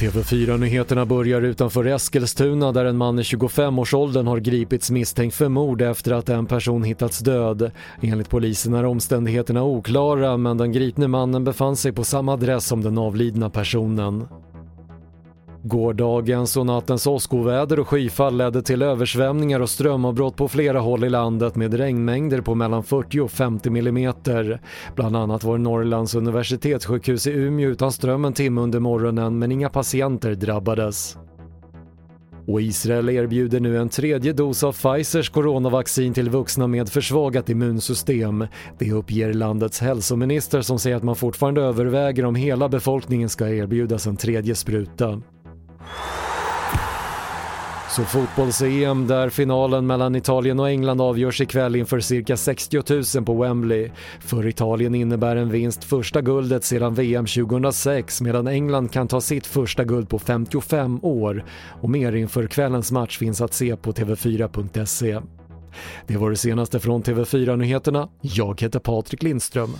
TV4-nyheterna börjar utanför Eskilstuna där en man i 25-årsåldern har gripits misstänkt för mord efter att en person hittats död. Enligt polisen är omständigheterna oklara men den gripne mannen befann sig på samma adress som den avlidna personen. Gårdagens och nattens åskoväder och skyfall ledde till översvämningar och strömavbrott på flera håll i landet med regnmängder på mellan 40 och 50 millimeter. Bland annat var Norrlands universitetssjukhus i Umeå utan ström en timme under morgonen men inga patienter drabbades. Och Israel erbjuder nu en tredje dos av Pfizers coronavaccin till vuxna med försvagat immunsystem. Det uppger landets hälsominister som säger att man fortfarande överväger om hela befolkningen ska erbjudas en tredje spruta. Så fotbolls-EM där finalen mellan Italien och England avgörs ikväll inför cirka 60 000 på Wembley. För Italien innebär en vinst första guldet sedan VM 2006 medan England kan ta sitt första guld på 55 år. Och mer inför kvällens match finns att se på TV4.se. Det var det senaste från TV4 Nyheterna. Jag heter Patrik Lindström.